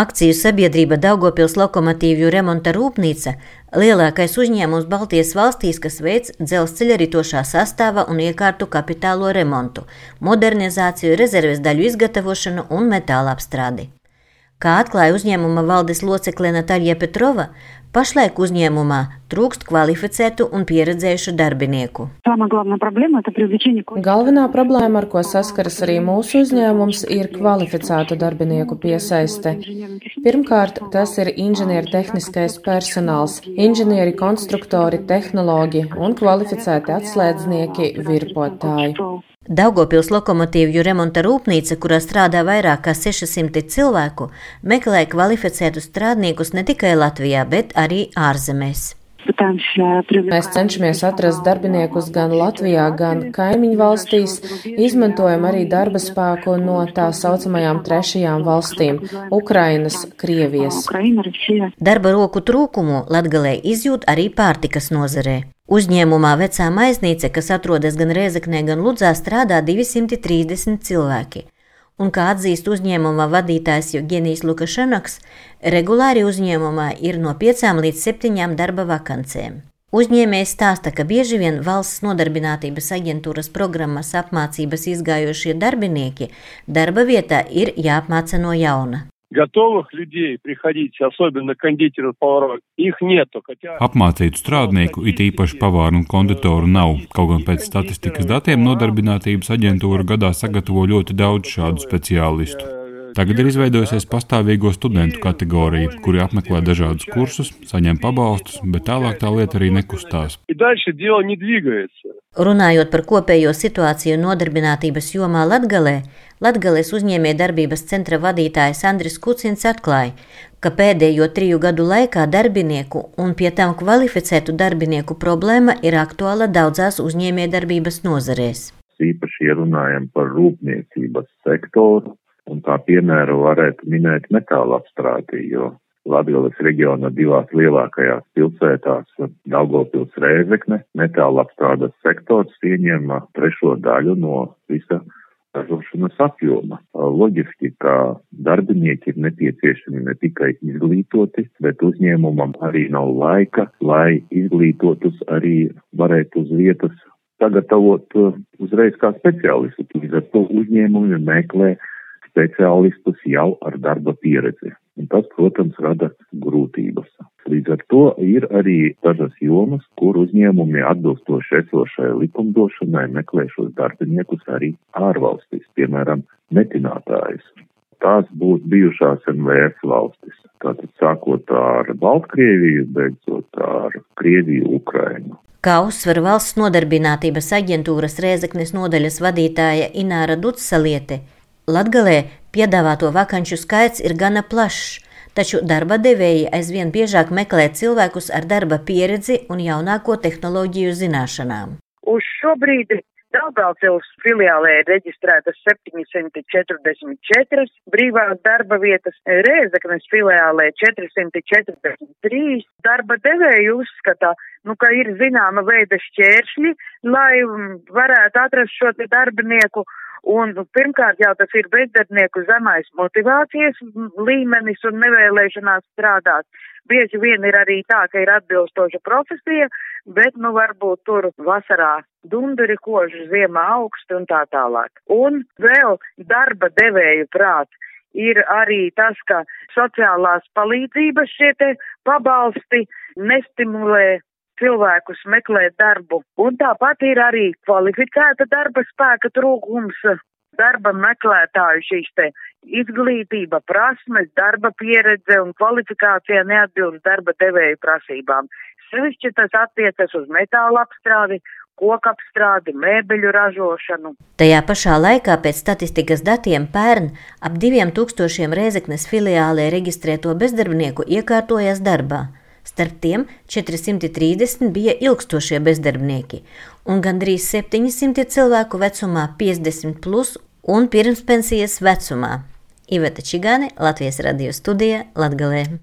Akciju sabiedrība Daugopils lokomotīvju remonta rūpnīca - lielākais uzņēmums Baltijas valstīs, kas veic dzelzceļa ritošā sastāva un iekārtu kapitālo remontu, modernizāciju, rezerves daļu izgatavošanu un metāla apstrādi. Kā atklāja uzņēmuma valdes locekle Natāļa Petrova, pašlaik uzņēmumā trūkst kvalificētu un pieredzējušu darbinieku. Galvenā problēma, ar ko saskaras arī mūsu uzņēmums, ir kvalificētu darbinieku piesaiste. Pirmkārt, tas ir inženiertehniskais personāls, inženieri, konstruktori, tehnoloģi un kvalificēti atslēdznieki, virpotāji. Daugopils lokomotīvju remonta rūpnīca, kurā strādā vairāk kā 600 cilvēku, meklē kvalificētus strādniekus ne tikai Latvijā, bet arī ārzemēs. Mēs cenšamies atrast darbiniekus gan Latvijā, gan kaimiņu valstīs, izmantojam arī darba spēku no tā saucamajām trešajām valstīm - Ukrainas, Krievijas. Darba roku trūkumu Latgalē izjūt arī pārtikas nozarē. Uzņēmumā Vecā maiznīca, kas atrodas gan Rēzaknē, gan Ludzā, strādā 230 cilvēki. Un, kā atzīst uzņēmuma vadītājs Jevgenijs Lukašanaks, regulāri uzņēmumā ir no 5 līdz 7 darba vakancēm. Uzņēmējs stāsta, ka bieži vien valsts nodarbinātības aģentūras programmas apmācības izgājušie darbinieki darba vietā ir jāapmāca no jauna готовых людей приходить, особенно кондитеров, поваров, их нету. Хотя... Apmācītu strādnieku, it īpaši pavāru un konditoru nav, kaut gan pēc statistikas datiem nodarbinātības aģentūra gadā sagatavo ļoti daudz šādu speciālistu. Tagad ir izveidojusies pastāvīgo studentu kategorija, kuri apmeklē dažādus kursus, saņem pabalstus, bet tālāk tā lieta arī nekustās. Runājot par kopējo situāciju nodarbinātības jomā Latgalē, Latgales uzņēmē darbības centra vadītājs Andris Kucins atklāja, ka pēdējo triju gadu laikā darbinieku un pie tam kvalificētu darbinieku problēma ir aktuāla daudzās uzņēmē darbības nozarēs. Īpaši, ja runājam par rūpniecības sektoru, Un kā piemēru varētu minēt metāla apstrādi, jo Latvijas reģiona divās lielākajās pilsētās, Daugopils Rēzekne, metāla apstrādes sektors ieņem trešo daļu no visa ražošanas apjoma. Loģiski, ka darbinieki ir nepieciešami ne tikai izglītoti, bet uzņēmumam arī nav laika, lai izglītotus arī varētu uz vietas sagatavot uzreiz kā speciālistu. Līdz ar to uzņēmumi meklē speciālistus jau ar darba pieredzi. Un tas, protams, rada grūtības. Līdz ar to ir arī dažas jomas, kur uzņēmumi atbilstoši esošai likumdošanai meklē šos darbiniekus arī ārvalstīs, piemēram, metinātājus. Tās būtu bijušās NVS valstis. Tātad sākot ar Baltkrieviju, beidzot ar Krieviju, Ukrainu. Kā uzsver valsts nodarbinātības aģentūras Rēzeknes nodaļas vadītāja Ināra Dutsaliete, Latgalē piedāvāto vakanču skaits ir gana plašs, taču darba devēji aizvien biežāk meklē cilvēkus ar darba pieredzi un jaunāko tehnoloģiju zināšanām. Uz šo brīdi Daugavpils filiālē ir reģistrētas 744 brīvās darba vietas, Rēzeknes filiālē 443. Darba devēju uzskata, nu, ka ir zināma veida šķēršļi, lai varētu atrast šo darbinieku Un nu, pirmkārt jau tas ir bezdarbnieku zemais motivācijas līmenis un nevēlēšanās strādāt. Bieži vien ir arī tā, ka ir atbilstoša profesija, bet nu varbūt tur vasarā dunduri koži, ziemā augsti un tā tālāk. Un vēl darba devēju prāt ir arī tas, ka sociālās palīdzības šie te pabalsti nestimulē cilvēkus meklēt darbu. Un tāpat ir arī kvalificēta darba spēka trūkums, darba meklētāju šīs te izglītība, prasmes, darba pieredze un kvalifikācija neatbilst darba devēju prasībām. Sevišķi tas attiecas uz metāla apstrādi, koku apstrādi, mēbeļu ražošanu. Tajā pašā laikā pēc statistikas datiem pērn ap diviem tūkstošiem Rēzeknes filiālē reģistrēto bezdarbnieku iekārtojas darbā. Starp tiem 430 bija ilgstošie bezdarbnieki, un gandrīz 700 cilvēku vecumā 50 plus un pirmspensijas vecumā. Iveta Čigāne, Latvijas radio studija Latgalē.